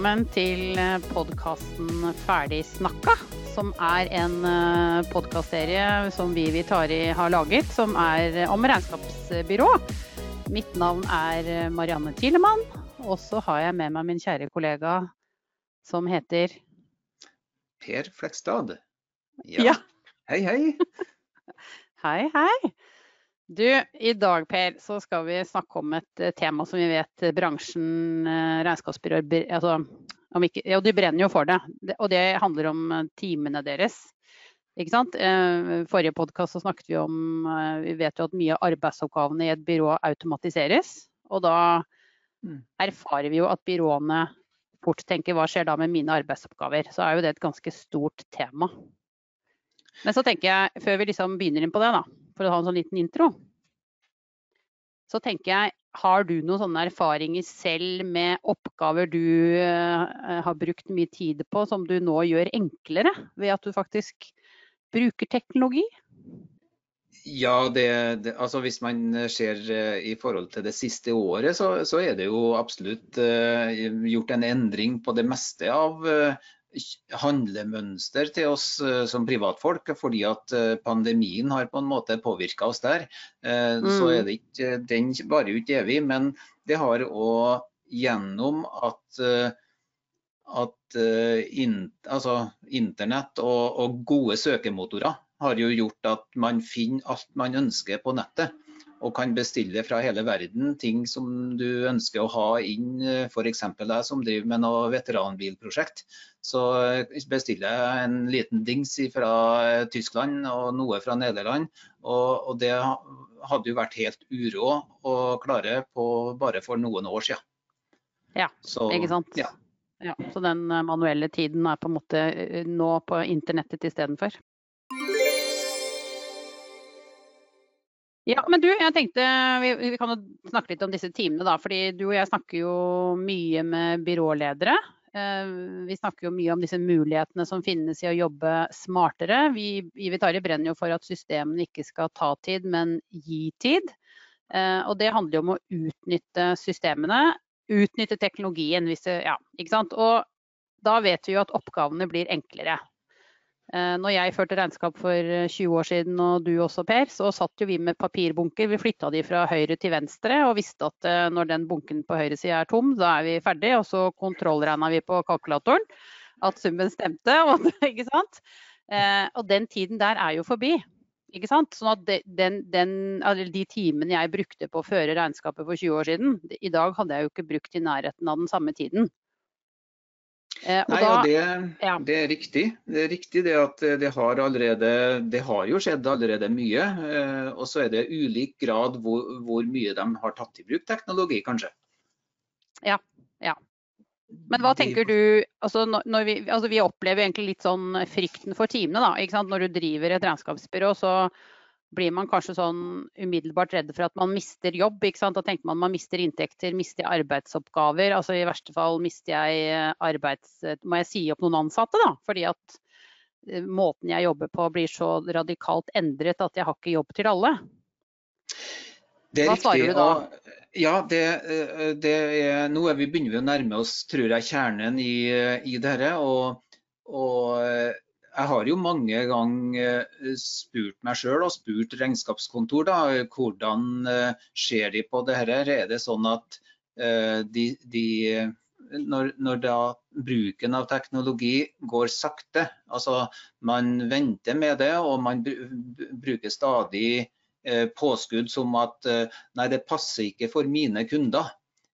velkommen til podkasten Ferdig snakka. Som er en podkastserie som vi Tari Vitari har laget, som er om regnskapsbyrå. Mitt navn er Marianne Tilemann, og så har jeg med meg min kjære kollega som heter Per Flekstad. Ja. Hei, hei. Hei, hei. Du, i dag Per, så skal vi snakke om et eh, tema som vi vet bransjen, eh, regnskapsbyråer altså, ikke, ja, De brenner jo for det. Og det handler om eh, timene deres. Ikke sant? Forrige podkast snakket vi om Vi vet jo at mye av arbeidsoppgavene i et byrå automatiseres. Og da mm. erfarer vi jo at byråene fort tenker hva skjer da med mine arbeidsoppgaver. Så er jo det et ganske stort tema. Men så tenker jeg, før vi liksom begynner inn på det, da, for å ha en sånn liten intro, så tenker jeg har du noen sånne erfaringer selv med oppgaver du uh, har brukt mye tid på, som du nå gjør enklere ved at du faktisk bruker teknologi? Ja, det, det, altså hvis man ser uh, i forhold til det siste året, så, så er det jo absolutt uh, gjort en endring på det meste av handlemønster til oss eh, som privatfolk, fordi at eh, pandemien har på en måte påvirka oss der. Eh, så mm. er det ikke, den varer jo ikke evig, men det har òg gjennom at, at in, altså, internett og, og gode søkemotorer har jo gjort at man finner alt man ønsker på nettet og kan bestille fra hele verden ting som du ønsker å ha inn, eh, f.eks. deg som driver med noe veteranbilprosjekt. Så eh, bestiller jeg en liten dings fra eh, Tyskland og noe fra Nederland. Og, og det hadde jo vært helt uråd å klare på bare for noen år siden. Ja, så, ikke sant. Ja. Ja, så den manuelle tiden er på en måte nå på internettet istedenfor? Ja, men du, jeg tenkte vi, vi kan snakke litt om disse timene, da. fordi du og jeg snakker jo mye med byråledere. Eh, vi snakker jo mye om disse mulighetene som finnes i å jobbe smartere. Vi i Vitari brenner jo for at systemene ikke skal ta tid, men gi tid. Eh, og det handler jo om å utnytte systemene, utnytte teknologien. Hvis det, ja, ikke sant? Og da vet vi jo at oppgavene blir enklere. Eh, når jeg førte regnskap for 20 eh, år siden, og du også Per, så satt jo vi med papirbunker. Vi flytta de fra høyre til venstre og visste at eh, når den bunken på høyre side er tom, da er vi ferdig. Og så kontrollregna vi på kalkulatoren at summen stemte. Og, ikke sant? Og den tiden der er jo forbi. Ikke sant? Sånn at den, den, De timene jeg brukte på å føre regnskapet for 20 år siden, i dag hadde jeg jo ikke brukt i nærheten av den samme tiden. Eh, Nei, da, det, ja. det, er riktig. Det er riktig det at det har, allerede, det har jo skjedd allerede mye. Eh, og så er det ulik grad hvor, hvor, mye de har tatt i bruk teknologi, kanskje. Ja, ja. Men hva tenker du altså, vi, altså, vi, opplever egentlig litt sånn frykten for timene. da, Når du driver et regnskapsbyrå, så blir man kanskje sånn umiddelbart redd for at man mister jobb. ikke sant? Da tenker man man mister inntekter, mister arbeidsoppgaver. altså I verste fall mister jeg eh, arbeids... Må jeg si opp noen ansatte, da? Fordi at eh, måten jeg jobber på blir så radikalt endret at jeg har ikke jobb til alle. Det er Hva svarer du da? Ja, det, eh, det er noe vi begynner å nærme oss, tror jeg, kjernen i, i dette. Og, og jeg har jo mange ganger eh, spurt meg sjøl og spurt regnskapskontor da, hvordan eh, ser de på det her. Er det sånn at eh, de, de når, når da bruken av teknologi går sakte, altså man venter med det og man bruker stadig påskudd som at nei, det passer ikke for mine kunder.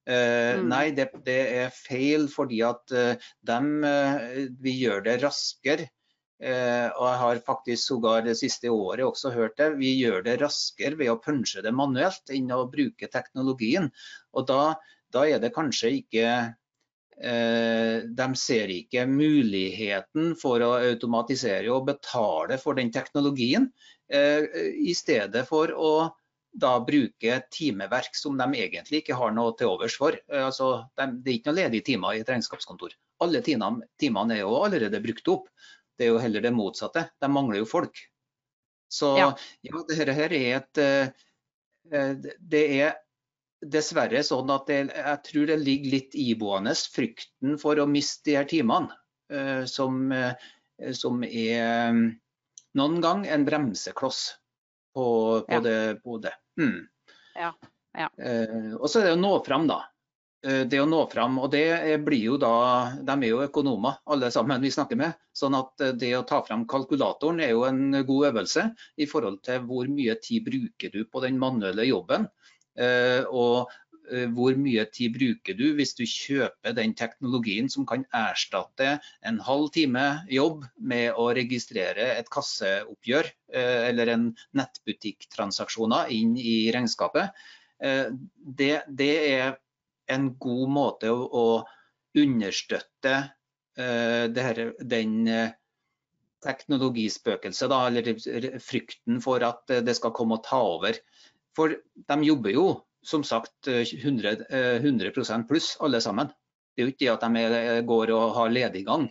Uh, mm. Nei, det, det, er feil fordi at uh, dem, uh, vi gjør det raskere og jeg har faktisk sågar det siste året også hørt det. Vi gjør det raskere ved å punche det manuelt enn å bruke teknologien. Og da, da er det kanskje ikke eh, De ser ikke muligheten for å automatisere og betale for den teknologien, eh, i stedet for å da bruke timeverk som de egentlig ikke har noe til overs for. Eh, altså, de, det er ikke noen ledige timer i et regnskapskontor. Alle timene er jo allerede brukt opp. Det er jo heller det motsatte. De mangler jo folk. Så ja, ja dette her er et eh, eh, Det er dessverre sånn at det, jeg tror det ligger litt iboende frykten for å miste de her timene, uh, som, som, er um, noen gang en bremsekloss på, på ja. det. På det. Mm. Ja. Ja. og så er det å nå fram, da. Det å nå fram, og det blir jo da De er jo økonomer, alle sammen vi snakker med. Sånn at det å ta fram kalkulatoren er jo en god øvelse i forhold til hvor mye tid bruker du på den manuelle jobben. Eh, og eh, hvor mye tid bruker du hvis du kjøper den teknologien som kan erstatte en halv time jobb med å registrere et kasseoppgjør eh, eller en nettbutikktransaksjoner inn i regnskapet. Det, det er en god måte å, å understøtte her, den teknologispøkelset, da, eller frykten for at det skal komme og ta over. For de jobber jo som sagt 100, 100% pluss alle sammen. Det er jo ikke det at de er, går og har lediggang.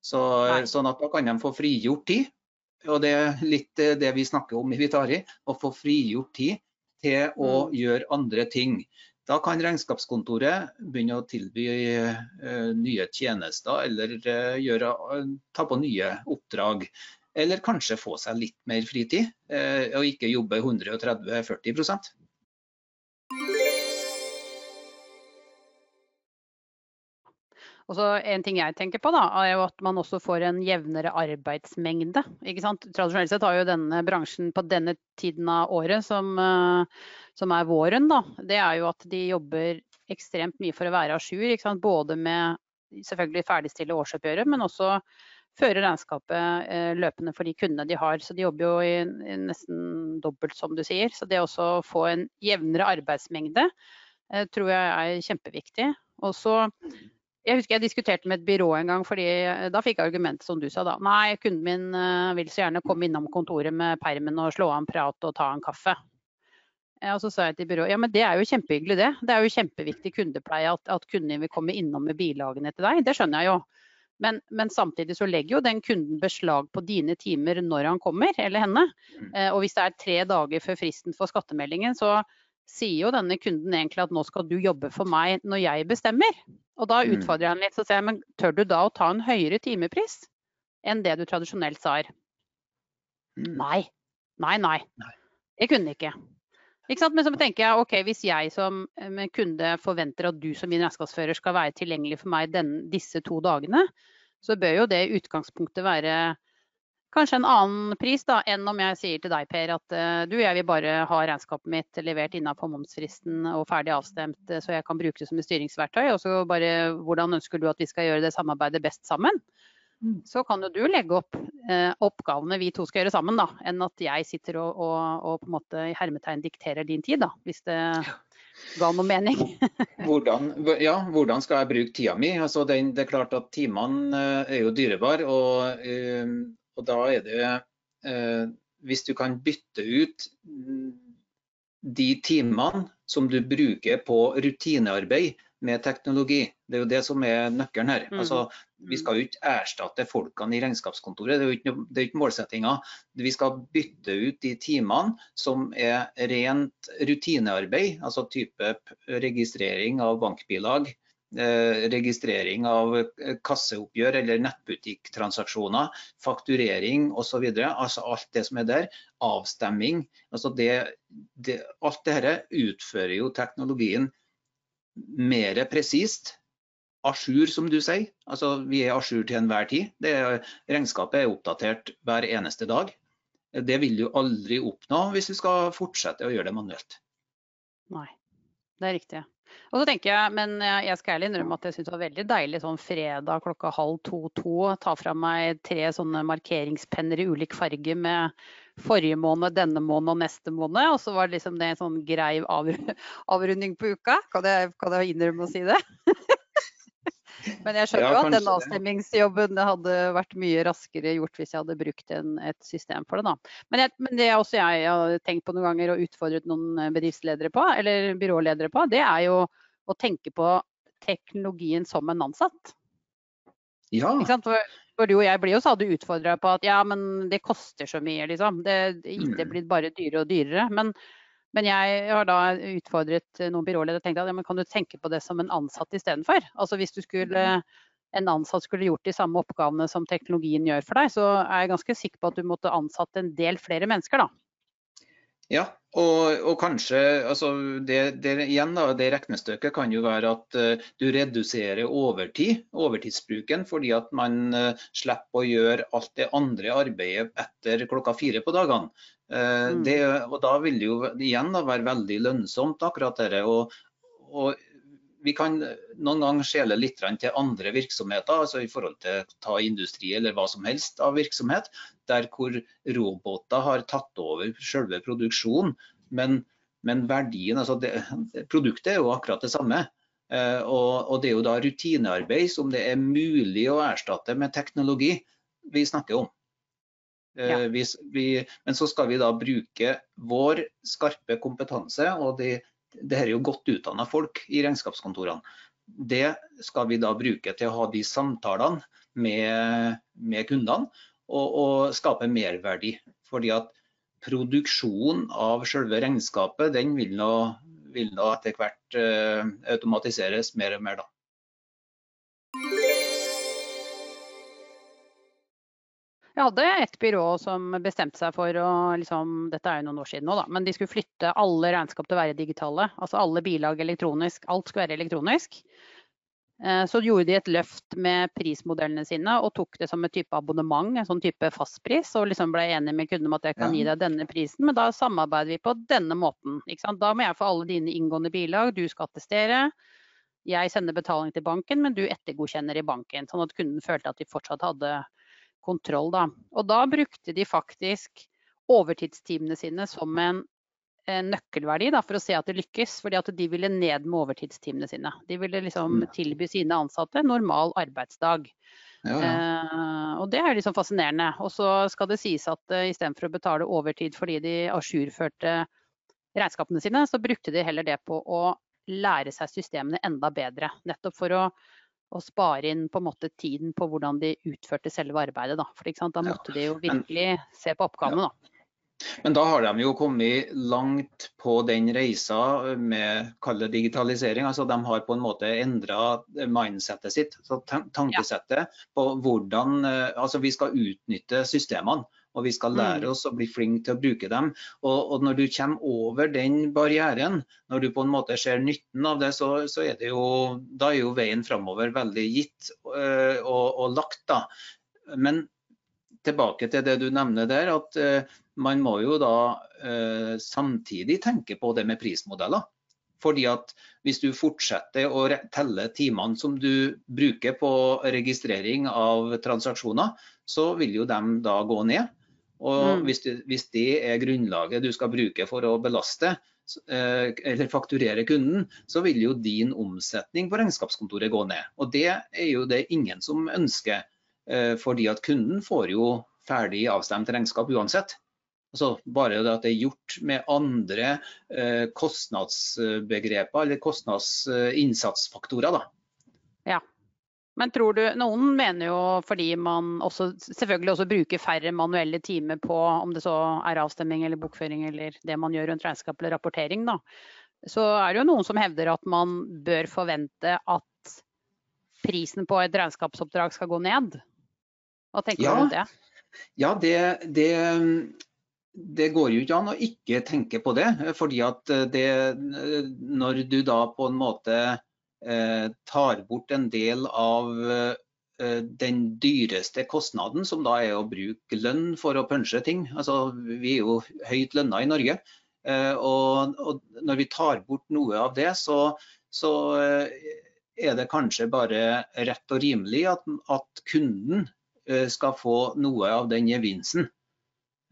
Så, sånn at da kan de få frigjort tid. Og det er litt eh, det vi snakker om i Vitari, å få frigjort tid til å mm. gjøre andre ting. Da kan regnskapskontoret begynne å tilby uh, nye tjenester eller uh, gjøre, uh, ta på nye oppdrag. Eller kanskje få seg litt mer fritid, eh, og ikke jobbe 130-40 Og så En ting jeg tenker på, da, er jo at man også får en jevnere arbeidsmengde. ikke sant? Tradisjonelt sett har jo denne bransjen på denne tiden av året, som, eh, som er våren, da, det er jo at de jobber ekstremt mye for å være à jour. Både med selvfølgelig ferdigstille årsoppgjøret, men også føre regnskapet eh, løpende for de kundene de har. Så de jobber jo i, nesten dobbelt, som du sier. Så det å få en jevnere arbeidsmengde eh, tror jeg er kjempeviktig. Og så jeg husker jeg diskuterte med et byrå en gang, fordi eh, da fikk jeg argumentet som du sa da. Nei, kunden min uh, vil så gjerne komme innom kontoret med permen og slå av en prat og ta en kaffe. Og så sa jeg til byrået ja, men det er jo kjempehyggelig det. Det er jo kjempeviktig kundepleie at, at kunden vil komme innom med bilagene til deg. Det skjønner jeg jo. Men, men, samtidig så legger jo den kunden beslag på dine timer når han kommer, eller henne. Mm. Eh, og hvis det er tre dager før fristen for skattemeldingen, så sier jo denne kunden egentlig at nå skal du jobbe for meg når jeg bestemmer. Og da mm. utfordrer jeg ham litt, så sier jeg men tør du da å ta en høyere timepris enn det du tradisjonelt sa? Mm. Nei. Nei, nei. Jeg kunne ikke. Ikke sant? Men så tenker jeg ok, hvis jeg som eh, kunde forventer at du som min regnskapsfører skal være tilgjengelig for meg den, disse to dagene, så bør jo det i utgangspunktet være kanskje en annen pris da, enn om jeg sier til deg, Per, at uh, du, jeg vil bare ha regnskapet mitt levert innenfor momsfristen og ferdig avstemt, uh, så jeg kan bruke det som et styringsverktøy. Og så bare hvordan ønsker du at vi skal gjøre det samarbeidet best sammen? Mm. så kan jo du legge opp eh, oppgavene vi to skal gjøre sammen, da, enn at jeg sitter og, og, og på en måte i hermetegn dikterer din tid, da, hvis det ga noe mening. hvordan, ja, hvordan skal jeg bruke tida mi? Altså, det, det, er klart at timene eh, er jo dyrebare, og, eh, og, da er det eh, Hvis du kan bytte ut de timene som du bruker på rutinearbeid, med teknologi. Det er jo det som er nøkkelen her. Mm. Altså, vi skal jo ikke erstatte folkene i regnskapskontoret, det er jo ikke, det er ikke målsettinga. Vi skal bytte ut de timene som er rent rutinearbeid, altså type registrering av bankbilag, registrering av eh, kasseoppgjør eller nettbutikktransaksjoner, fakturering osv. Altså alt det som er der. Avstemming. Altså det, det, alt dette utfører jo teknologien mer presist. A jour, som du sier. Altså, vi er a jour til enhver tid. Det, regnskapet er oppdatert hver eneste dag. Det vil du aldri oppnå hvis du skal fortsette å gjøre det manuelt. Nei, det er riktig. Og så tenker jeg, men jeg skal ærlig innrømme at jeg syns det var veldig deilig sånn fredag klokka halv to-to. Ta fra meg tre sånne markeringspenner i ulik farge med forrige måned, denne måned og neste måned. Og så var det liksom det en sånn grei avrunding på uka. Kan jeg, kan jeg innrømme å si det? Men jeg skjønner jo ja, at den avstemmingsjobben hadde vært mye raskere gjort hvis jeg hadde brukt en, et system for det. da. Men, jeg, men det også jeg har tenkt på noen ganger og utfordret noen bedriftsledere på, eller byråledere på, det er jo å tenke på teknologien som en ansatt. Ja. Ikke sant? For, for du og jeg blir jo stadig utfordra på at ja, men det koster så mye, liksom. Det, IT mm. blir bare dyrere og dyrere. Men Men jeg har da utfordret noen byråledere og tenkt at ja, kan du tenke på det som en ansatt istedenfor? Altså hvis du skulle, en ansatt skulle gjort de samme oppgavene som teknologien gjør for deg, så er jeg ganske sikker på at du måtte ansatt en del flere mennesker, da. Ja, og, og kanskje altså det, det, igjen da, det regnestykket kan jo være at uh, du reduserer overtid, overtidsbruken, fordi at man uh, slipper å gjøre alt det andre arbeidet etter klokka fire på dagene. Uh, mm. det, og Da vil det jo igjen da, være veldig lønnsomt, akkurat dette. Og, og vi kan noen ganger skjele litt til andre virksomheter, altså i forhold til ta industri eller hva som helst av virksomhet, der hvor roboter har tatt over selve produksjonen. Men, men verdien, altså det, produktet er jo akkurat det samme. Eh, og, og, det er jo da rutinearbeid som det er mulig å erstatte med teknologi vi snakker om. Eh, ja. Vi, vi, men så skal vi da bruke vår skarpe kompetanse og de det her er jo godt utdanna folk i regnskapskontorene. Det skal vi da bruke til å ha de samtalene med, med kundene og, og, skape merverdi. Fordi at produksjonen av selve regnskapet den vil nå, vil nå etter hvert uh, automatiseres mer og mer. da. Jeg hadde et byrå som bestemte seg for å liksom, Dette er jo noen år siden nå, da. Men de skulle flytte alle regnskap til å være digitale. Altså alle bilag elektronisk. Alt skulle være elektronisk. Eh, så gjorde de et løft med prismodellene sine og tok det som et type abonnement, en sånn type fastpris. Og liksom ble enige med kunden om at jeg kan gi deg denne prisen, men da samarbeider vi på denne måten. Da må jeg få alle dine inngående bilag, du skal attestere. Jeg sender betaling til banken, men du ettergodkjenner i banken. Sånn at kunden følte at de fortsatt hadde kontroll. Da. Og da brukte de faktisk overtidstimene sine som en, en nøkkelverdi da, for å se at det lykkes. fordi at de ville ned med overtidstimene sine. De ville liksom tilby sine ansatte normal arbeidsdag. Ja, ja. Eh, og det er liksom fascinerende. Og så skal det sies at eh, istedenfor å betale overtid fordi de ajourførte regnskapene sine, så brukte de heller det på å lære seg systemene enda bedre. Nettopp for å og spare inn på en måte tiden på hvordan de utførte selve arbeidet. Da, For da måtte ja. de jo virkelig se på oppgavene. Ja. Men da har de jo kommet langt på den reisa med kalle digitalisering. altså De har på en måte endra mindsettet sitt, så tankesettet på hvordan eh, altså vi skal utnytte systemene og vi skal lære mm. oss å bli flinke til å bruke dem. Og, og, når du kommer over den barrieren, når du på en måte ser nytten av det, så, så er det jo, da er jo veien framover veldig gitt øh, og, og, lagt. da. Men tilbake til det du nevner der, at øh, man må jo da øh, samtidig tenke på det med prismodeller. Fordi at Hvis du fortsetter å telle timene som du bruker på registrering av transaksjoner, så vil jo de da gå ned. Og mm. hvis, det, hvis, det, er grunnlaget du skal bruke for å belaste eh, eller fakturere kunden, så vil jo din omsetning på regnskapskontoret gå ned. Og det er jo det ingen som ønsker, eh, fordi at kunden får jo ferdig avstemt regnskap uansett. Altså bare det at det er gjort med andre eh, kostnadsbegreper eller kostnadsinnsatsfaktorer. Da. Ja, men tror du, Noen mener jo fordi man også, selvfølgelig også bruker færre manuelle timer på om det så er avstemming eller bokføring eller det man gjør rundt regnskap eller rapportering, da. Så er det jo noen som hevder at man bør forvente at prisen på et regnskapsoppdrag skal gå ned. Hva tenker ja, du om det? Ja, det, det, det, går jo ikke an å ikke tenke på det. fordi at det, når du da på en måte tar bort en del av eh, den dyreste kostnaden, som da er å bruke lønn for å punche ting. Altså, vi er jo høyt lønna i Norge. Eh, og, og, når vi tar bort noe av det, så, så er det kanskje bare rett og rimelig at, at, kunden skal få noe av den gevinsten.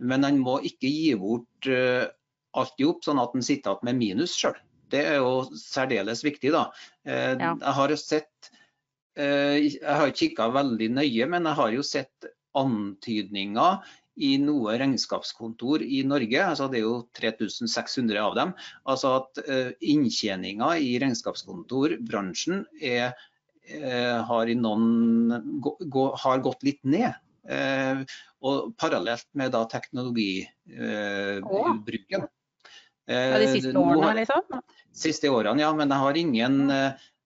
Men han må ikke gi bort alt i opp, sånn at han sitter igjen med minus sjøl. Det er jo særdeles viktig. da. Eh, ja. Jeg har sett eh, Jeg har kikka veldig nøye, men jeg har jo sett antydninger i noe regnskapskontor i Norge, altså det er jo 3600 av dem, altså at uh, inntjeninga i regnskapskontorbransjen er, uh, har, noen, gå, har, gått litt ned. Eh, og parallelt med teknologibruken. teknologibruken. Ja, de siste årene, liksom? Siste årene, ja. Men jeg har ingen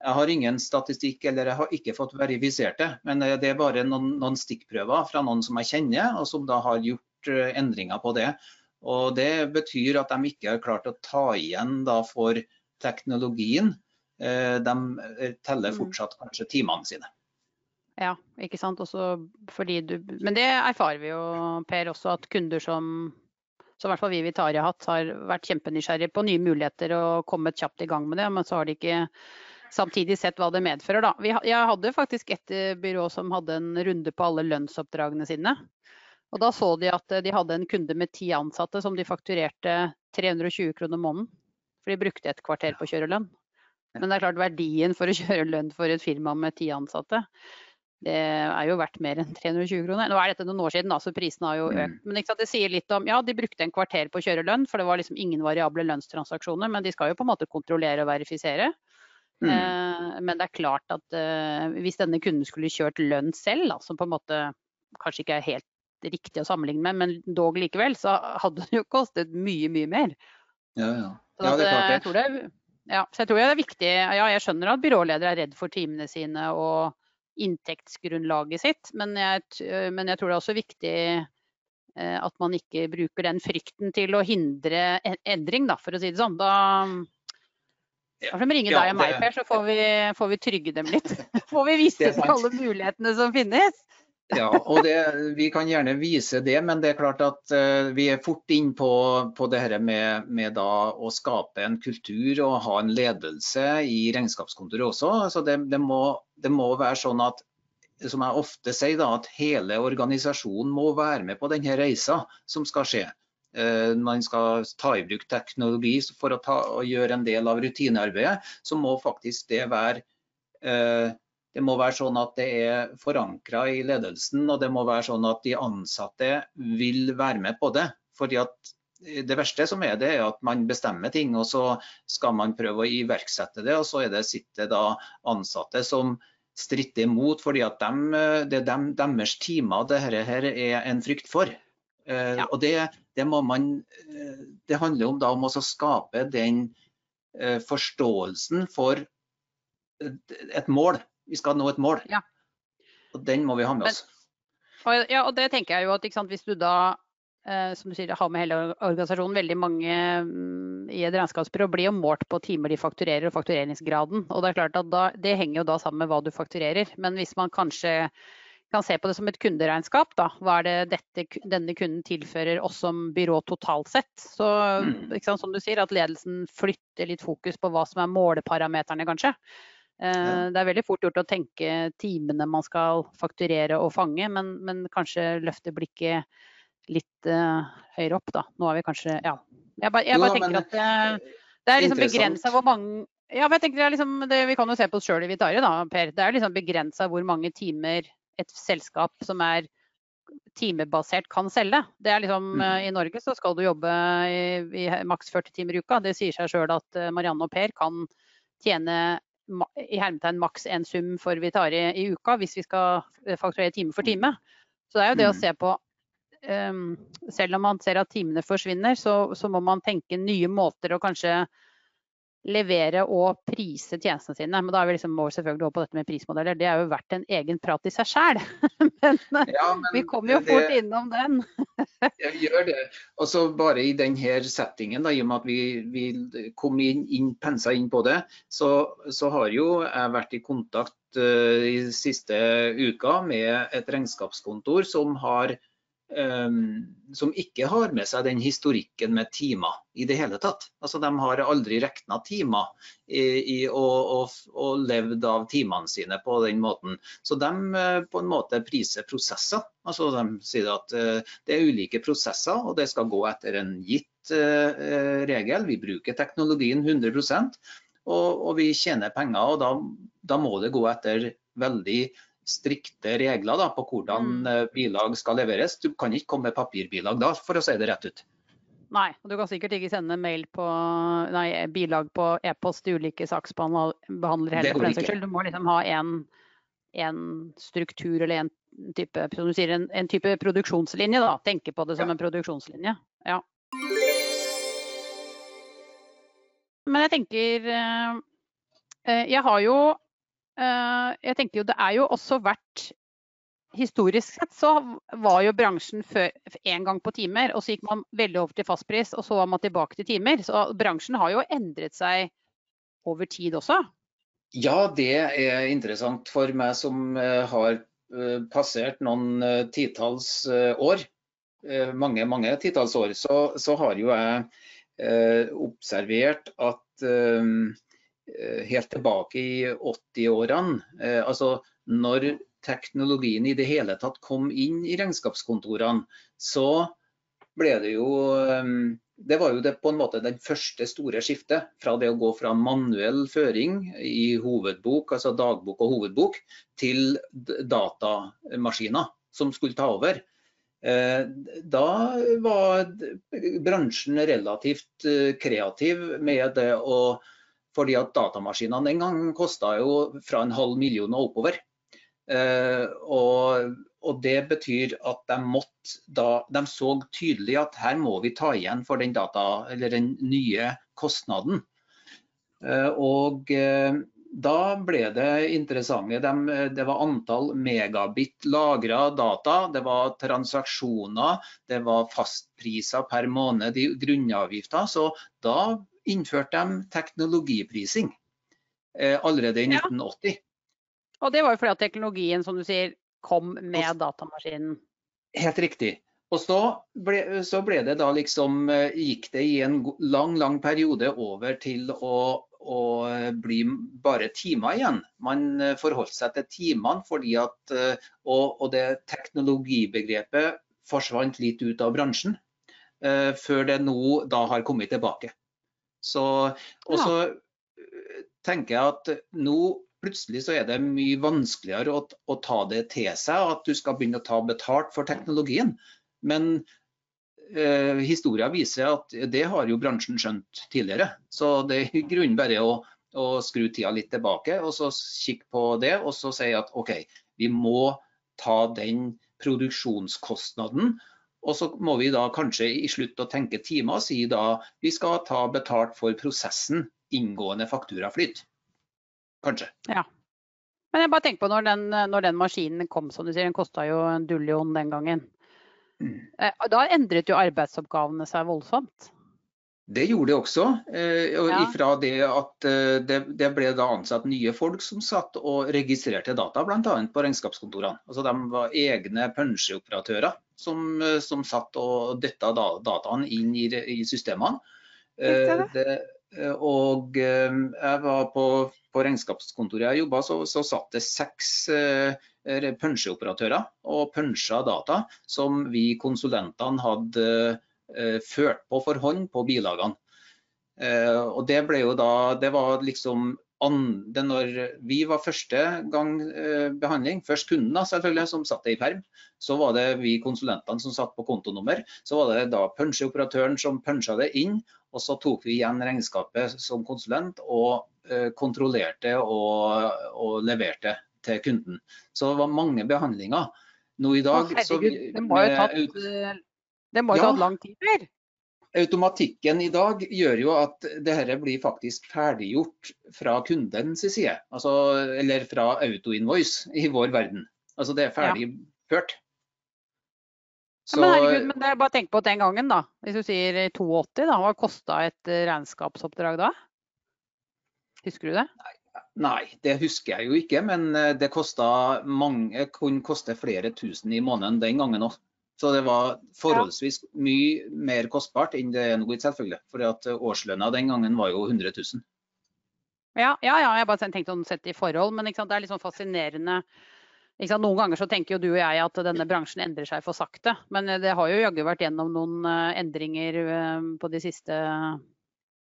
jeg har ingen statistikk eller jeg har ikke fått verifisert det. Men det er bare noen, noen stikkprøver fra noen som jeg kjenner, og som da har gjort endringer på det. Og Det betyr at de ikke har klart å ta igjen for teknologien. De teller mm. fortsatt kanskje timene sine. Ja, ikke sant. Du, men det erfarer vi jo, Per, også at kunder som, som i hvert fall vi i Vitaria har hatt, har vært kjempenysgjerrige på nye muligheter og kommet kjapt i gang med det. Men så har de ikke samtidig sett hva det medfører. Da. Vi, jeg hadde faktisk et eh, byrå som hadde en runde på alle lønnsoppdragene sine. Og da så de at de hadde en kunde med ti ansatte som de fakturerte 320 kroner måneden. For de brukte et kvarter på å kjøre lønn. Men det er klart verdien for å kjøre lønn for et firma med ti ansatte, det er jo verdt mer enn 320 kroner. Nå er dette noen år siden, så prisene har jo mm. økt. Men det sier litt om ja, de brukte en kvarter på å kjøre lønn, for det var liksom ingen variable lønnstransaksjoner. Men de skal jo på en måte kontrollere og verifisere. Mm. Eh, men det er klart at eh, hvis denne kunden skulle kjørt lønn selv, da, som på en måte kanskje ikke er helt riktig å sammenligne med, men dog likevel, så hadde det jo kostet mye, mye mer. Ja, ja. ja det er klart det. tror det ja, så jeg tror det er viktig. Ja, jeg skjønner at byråledere er redd for timene sine og inntektsgrunnlaget sitt. Men jeg, men jeg, tror det er også viktig eh, at man ikke bruker den frykten til å hindre endring, da, for å si det sånn. Da, da får de ringe deg og meg, Per, så får vi, får vi trygge dem litt. får vi vise dem alle mulighetene som finnes. Ja, og det, Vi kan gjerne vise det, men det er klart at uh, vi er fort inn på, på det her med, med å skape en kultur og ha en ledelse i regnskapskontoret også. Altså det, det, må, det, må, være sånn at som jeg ofte sier, da, at hele organisasjonen må være med på denne reisa som skal skje. Uh, man skal ta i bruk teknologi for å, ta, gjøre en del av rutinearbeidet. Så må faktisk det være uh, det må være sånn at det er forankra i ledelsen, og det må være sånn at de ansatte vil være med på det. Fordi at det verste som er det, er at man bestemmer ting, og så skal man prøve å iverksette det. Og så er det, sitter da ansatte som stritter imot, fordi at dem, det er dem, deres timer dette her er en frykt for. Eh, ja. Og det, det, man, eh, det, handler om, da, om å skape den eh, forståelsen for et mål vi skal nå et mål. Ja. Og den må vi ha med oss. Men, ja, og det tenker jeg jo at sant, Hvis du da eh, som du sier, har med hele organisasjonen, veldig mange mm, i et regnskapsbyrå blir jo målt på timer de fakturerer og faktureringsgraden. og Det er klart at da, det henger jo da sammen med hva du fakturerer. Men hvis man kanskje kan se på det som et kunderegnskap, da. Hva er det dette, denne kunden tilfører oss som byrå totalt sett? Så mm. sant, som du sier, at ledelsen flytter litt fokus på hva som er måleparameterne, kanskje. Eh, det er veldig fort gjort å tenke timene man skal fakturere og fange, men, men kanskje løfte blikket litt uh, høyere opp, da. Nå er vi kanskje Ja. Jeg bare, jeg bare tenker at det, det er liksom begrensa hvor mange ja, jeg tenker det er liksom, det, Vi kan jo se på oss sjøl i Vitari, da, Per. Det er liksom begrensa hvor mange timer et selskap som er timebasert kan selge. Det er liksom, mm. I Norge så skal du jobbe i, i maks 40 timer i uka. Det sier seg sjøl at Marianne og Per kan tjene i hermetegn maks en sum for Vitari i uka hvis vi skal eh, fakturere time for time. Så det er jo det å mm. se på um, Selv om man ser at timene forsvinner, så, så, må man tenke nye måter å kanskje levere og prise tjenestene sine. Men da er vi liksom over selvfølgelig over på dette med prismodeller. Det er jo verdt en egen prat i seg sjæl. men, ja, men, vi kommer jo fort innom den. ja, vi gjør det. Og så bare i denne settingen, da, i og med at vi, vi kom inn, inn, pensa inn på det, så, så har jo jeg vært i kontakt uh, i siste uka med et regnskapskontor som har som ikke har med seg den historikken med timer i det hele tatt. Altså, de har aldri regna timer i, i, og, og, og, levd av timene sine på den måten. Så de uh, på en måte priser prosesser. Altså, de sier at uh, det er ulike prosesser, og det skal gå etter en gitt uh, regel. Vi bruker teknologien 100 og, og vi tjener penger. og da, da må det gå etter veldig strikte regler da, på hvordan mm. Eh, bilag skal leveres. Du kan ikke komme med papirbilag da, for å si det rett ut. Nei, og du kan sikkert ikke sende mail på, nei, bilag på e-post til ulike saksbehandlere heller. for den saks skyld. Du må liksom ha en, en struktur eller en type, som du sier, en, en type produksjonslinje. da. Tenke på det som ja. en produksjonslinje. Ja. men jeg tenker Jeg har jo Jeg tenker jo det er jo også vært Historisk sett så var jo bransjen før en gang på timer, og så gikk man veldig over til fastpris, og så var man tilbake til timer. Så bransjen har jo endret seg over tid også. Ja, det er interessant for meg som har passert noen titalls år Eh, mange mange titalls år, så, så, har jo jeg eh, observert at eh, helt tilbake i 80-årene, eh, altså når teknologien i det hele tatt kom inn i regnskapskontorene, så ble det jo eh, det var jo det, på en måte den første store skiftet fra det å gå fra manuell føring i hovedbok, altså dagbok og hovedbok, til datamaskiner som skulle ta over. Eh, da var bransjen relativt eh, kreativ med det å fordi at datamaskinene den gangen kosta jo fra en halv million og oppover. Eh, og, og, det betyr at de måtte da De så tydelig at her må vi ta igjen for den, data, den nye kostnaden. Og da ble det interessante. De, det var antall megabit lagra data, det var transaksjoner, det var fastpriser per måned i grunnavgifter. Så da innførte de teknologiprising eh, allerede i 1980. Og det var jo fordi at teknologien som du sier, kom med datamaskinen? Helt riktig. Og så ble, så ble, det da liksom eh, Gikk det i en lang, lang periode over til å å bli bare timer igjen. Man eh, forholdt seg til timene fordi at eh, og, og det teknologibegrepet forsvant litt ut av bransjen. Før det nå da har kommet tilbake. Så, og så ja. tenker jeg at nå plutselig så er det mye vanskeligere å, å, ta det til seg, at du skal begynne å ta betalt for teknologien. Men eh, historien viser at det har jo bransjen skjønt tidligere. Så det er i grunnen bare å, å, skru tida litt tilbake og så kikke på det og så si at OK, vi må ta den produksjonskostnaden. Og så må vi da kanskje i slutt å tenke timer og si da vi skal ta betalt for prosessen inngående fakturaflyt. Kanskje. Ja. Men jeg bare tenker på når den, når den maskinen kom, som du sier, den kosta jo en dullion den gangen. Mm. da endret jo arbeidsoppgavene seg voldsomt? Det gjorde det også. Eh, og ifra det at det, det, ble da ansatt nye folk som satt og registrerte data, bl.a. på regnskapskontorene. Altså De var egne punsjeoperatører som, som satt og detta dataen inn i, i systemene. Det, og jeg var på, på regnskapskontoret jeg jobba, så, så satt det seks punsjeoperatører og punsja data som vi konsulentene hadde eh, ført på for hånd på bilagene. Eh, og det ble jo da Det var liksom det når vi var første gang eh, behandling, først kundene selvfølgelig, som satt i perm, så var det vi konsulentene som satt på kontonummer. Så var det da punsjeoperatøren som punsja det inn, og så tok vi igjen regnskapet som konsulent og kontrollerte og, og leverte til kunden. Så det var mange behandlinger. Nå i dag Å, herregud, det må jo tatt, eh, ja, tatt lang tid før? Automatikken i dag gjør jo at dette blir faktisk ferdiggjort fra kundens side. Altså, eller fra autoinvoice i vår verden. Altså det er ferdigført. ja. Men herregud, men det er bare tenk på den gangen, da. Hvis du sier 82, da, hva kosta et regnskapsoppdrag da? Husker du det? Nei, Nei, det husker jeg jo ikke, men eh, det mange, kunne koste flere tusen i måneden den gangen òg. Så det var forholdsvis mye mer kostbart enn det er nå, selvfølgelig. For årslønna den gangen var jo 100 000. Ja, ja, ja jeg bare tenkte å sette i forhold, men det er litt sånn fascinerende. Noen ganger så tenker jo du og jeg at denne bransjen endrer seg for sakte. Men eh, det har jo jaggu vært gjennom noen eh, endringer på de siste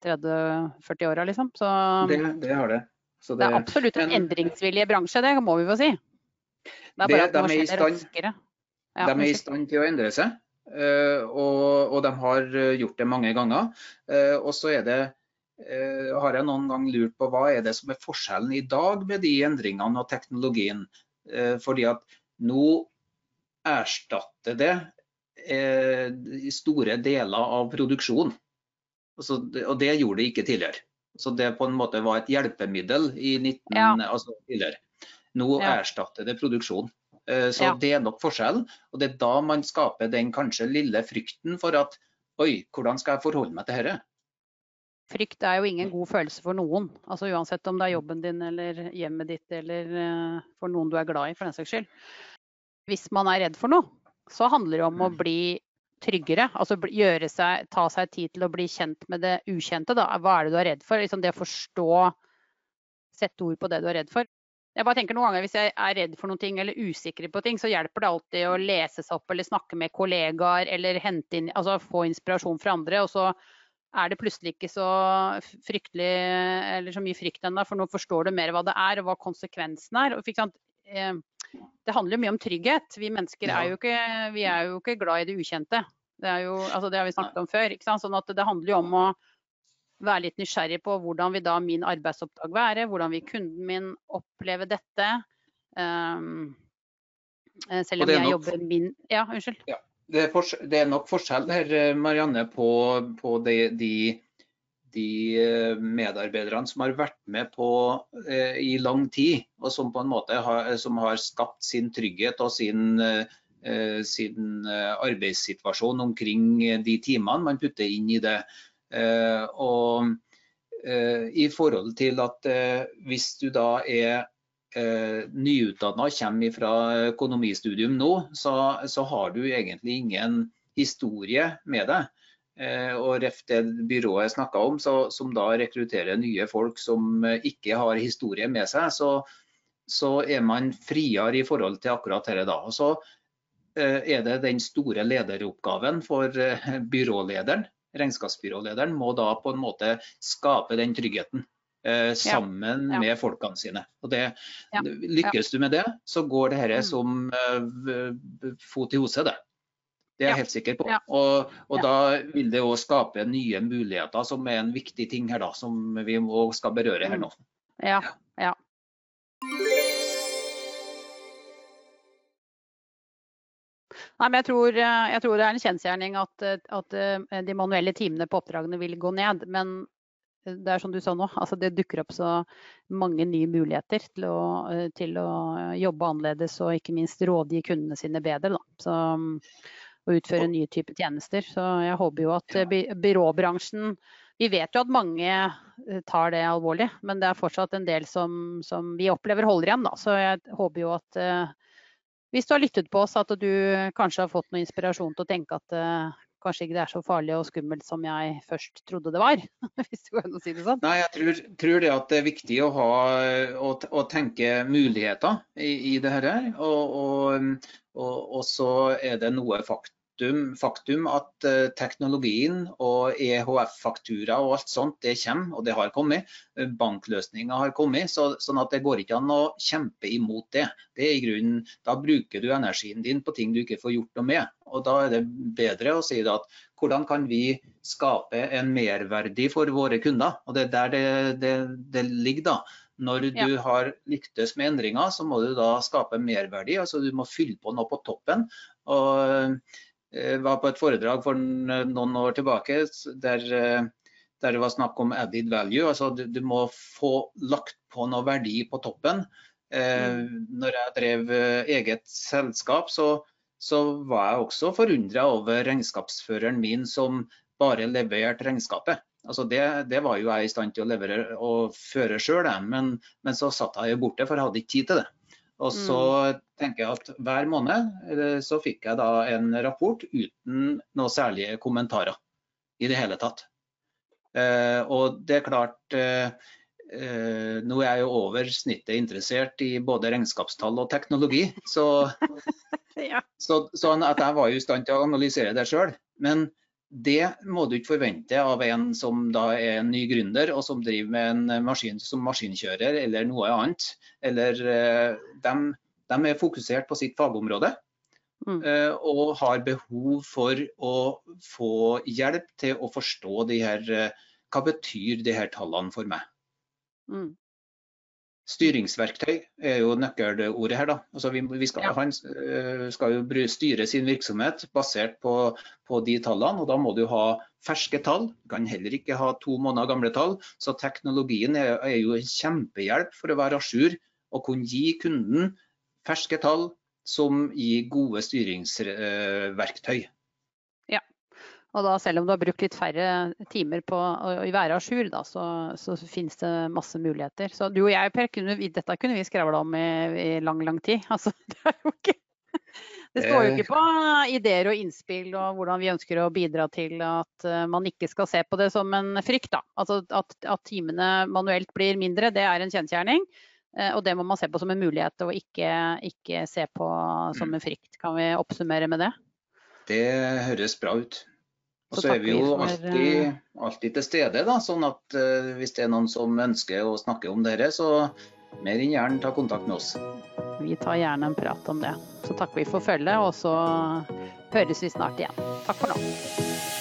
30-40 åra, liksom. Så... Det, det har det. Det, det, er absolutt en endringsvillig bransje, det må vi få si. Det er bare at det må skje raskere. De er i stand til å endre seg, eh, og, og, de har eh, gjort det mange ganger. Eh, og så er det, har jeg noen gang lurt på hva er det som er forskjellen i dag med de endringene og teknologien. Fordi at nå erstatter det store deler av produksjonen. Og det gjorde det ikke tidligere. Så det på en måte var et hjelpemiddel i 19, ja. altså tidligere. Nå ja. erstatter det produksjon. Eh, så ja. det er nok forskjellen. Og det er da man skaper den kanskje lille frykten for at oi, hvordan skal jeg forholde meg til dette? Frykt er jo ingen god følelse for noen. Altså Uansett om det er jobben din eller hjemmet ditt eller uh, for noen du er glad i, for den saks skyld. Hvis man er redd for noe, så handler det om å mm. bli tryggere. Altså seg, ta seg tid til å bli kjent med det ukjente. Da. Hva er det du er redd for? Liksom det å forstå, sette ord på det du er redd for. Jeg bare tenker noen ganger Hvis jeg er redd for noen ting eller usikker på ting, så hjelper det alltid å lese seg opp eller snakke med kollegaer eller hente inn, altså få inspirasjon fra andre. og så er det plutselig ikke så fryktelig eller så mye frykt ennå, for nå forstår du mer hva det er og hva konsekvensen er. Eh, det handler jo mye om trygghet. Vi mennesker er jo ikke, vi er jo ikke glad i det ukjente. Det, jo, altså det har vi snakket om før. Sånn at det handler jo om å være litt nysgjerrig på hvordan vil da min arbeidsoppdrag være, hvordan vil kunden min oppleve dette. Um, selv om jeg jobber min Ja, unnskyld. Ja det, er det, er nok forskjell her, eh, Marianne, på, på de, de, de, eh, medarbeiderne som har vært med på eh, i lang tid, og som på en måte har, som har skapt sin trygghet og sin, eh, sin arbeidssituasjon omkring de timene man putter inn i det. Eh, og i forhold til at hvis du da er eh, nyutdanna kommer fra økonomistudium nå, så, så, har du egentlig ingen historie med deg. Eh, og ref det byrået jeg snakka om, så, som da rekrutterer nye folk som ikke har historie med seg, så, så er man friere i forhold til akkurat dette da. Og så eh, er det den store lederoppgaven for eh, byrålederen. Regnskapsbyrålederen må da på en måte skape den tryggheten eh, sammen ja. med folkene sine. Og det, ja. Lykkes du med det, så går det dette mm. som eh, fot i hose. det. Det er jeg helt sikker på. Og, og da vil det òg skape nye muligheter, som er en viktig ting her da, som vi må, skal berøre her nå. Ja, Nei, men jeg tror, jeg tror, det er en kjensgjerning at, at, de manuelle timene på oppdragene vil gå ned. Men det er som du sa nå, altså det dukker opp så mange nye muligheter til å, eh, til å jobbe annerledes og ikke minst rådgi kundene sine bedre. Så, og utføre nye typer tjenester. Så jeg håper jo at by byråbransjen Vi vet jo at mange eh, tar det alvorlig, men det er fortsatt en del som, som vi opplever holder igjen. Da. Så jeg håper jo at hvis du har lyttet på oss, at du kanskje har fått noe inspirasjon til å tenke at uh, kanskje ikke det er så farlig og skummelt som jeg først trodde det var. hvis du kan si det sånn. Nei, jeg tror, tror, det det er viktig å, ha, å, å tenke muligheter i, i det her. Og, og, og, og, så er det noe fakt, faktum, faktum at uh, teknologien og EHF-faktura og alt sånt, det kommer, og det har kommet. Bankløsninger har kommet, så, sånn at det går ikke an å kjempe imot det. det er i grunnen, da bruker du energien din på ting du ikke får gjort noe med. Og Da er det bedre å si at hvordan kan vi skape en merverdi for våre kunder? Og Det er der det, det, det ligger. da. Når du ja. har lyktes med endringer, så må du da skape merverdi. altså Du må fylle på noe på toppen. og eh, var på et foredrag for noen år tilbake der, eh, der det var snakk om added value. altså Du, du må få lagt på noe verdi på toppen. Eh, mm. når jeg drev eh, eget selskap, så, så var jeg også forundra over regnskapsføreren min som bare leverte regnskapet. Altså det, det, var jo jeg i stand til å levere og føre sjøl, men, men, så satt jeg borte, for jeg hadde ikke tid til det. Og så mm. tenker jeg at hver måned eh, så fikk jeg da en rapport uten noe særlige kommentarer i det hele tatt. Eh, og det er klart eh, eh, Nå er jeg jo over snittet interessert i både regnskapstall og teknologi, så, ja. så, sånn at jeg var jo i stand til å analysere det sjøl. Men det må du ikke forvente av en som da er en ny gründer og som driver med en maskin som maskinkjører eller noe annet. Eller eh, de, de er fokusert på sitt fagområde. Mm. Eh, og har behov for å få hjelp til å forstå de her, eh, hva betyr de her tallene for meg. Mm. Styringsverktøy er jo nøkkelordet her. da. Altså vi, vi skal, ja. Han eh, skal jo styre sin virksomhet basert på, på, de tallene, og da må du ha ferske tall. Du kan heller ikke ha to måneder gamle tall. Så teknologien er, er jo en kjempehjelp for å være à jour og kunne gi kunden ferske tall som gir gode styringsverktøy. Og da, selv om du har brukt litt færre timer på å være à jour, så, så, finnes det masse muligheter. Så du og jeg, Per, kunne, dette kunne vi skravla om i, i, lang, lang tid. Altså, det, ikke, det står jo ikke på ideer og innspill og hvordan vi ønsker å bidra til at eh, man ikke skal se på det som en frykt. Da. Altså at, at timene manuelt blir mindre, det er en kjensgjerning. Eh, og det må man se på som en mulighet, og ikke, ikke se på som en frykt. Kan vi oppsummere med det? Det høres bra ut. Og så er vi jo alltid, eh, alltid, til stede, da, sånn at uh, hvis det er noen som ønsker å snakke om dette, så mer enn gjerne ta kontakt med oss. Vi tar gjerne en prat om det. Så takker vi for følget, og så høres vi snart igjen. Takk for nå.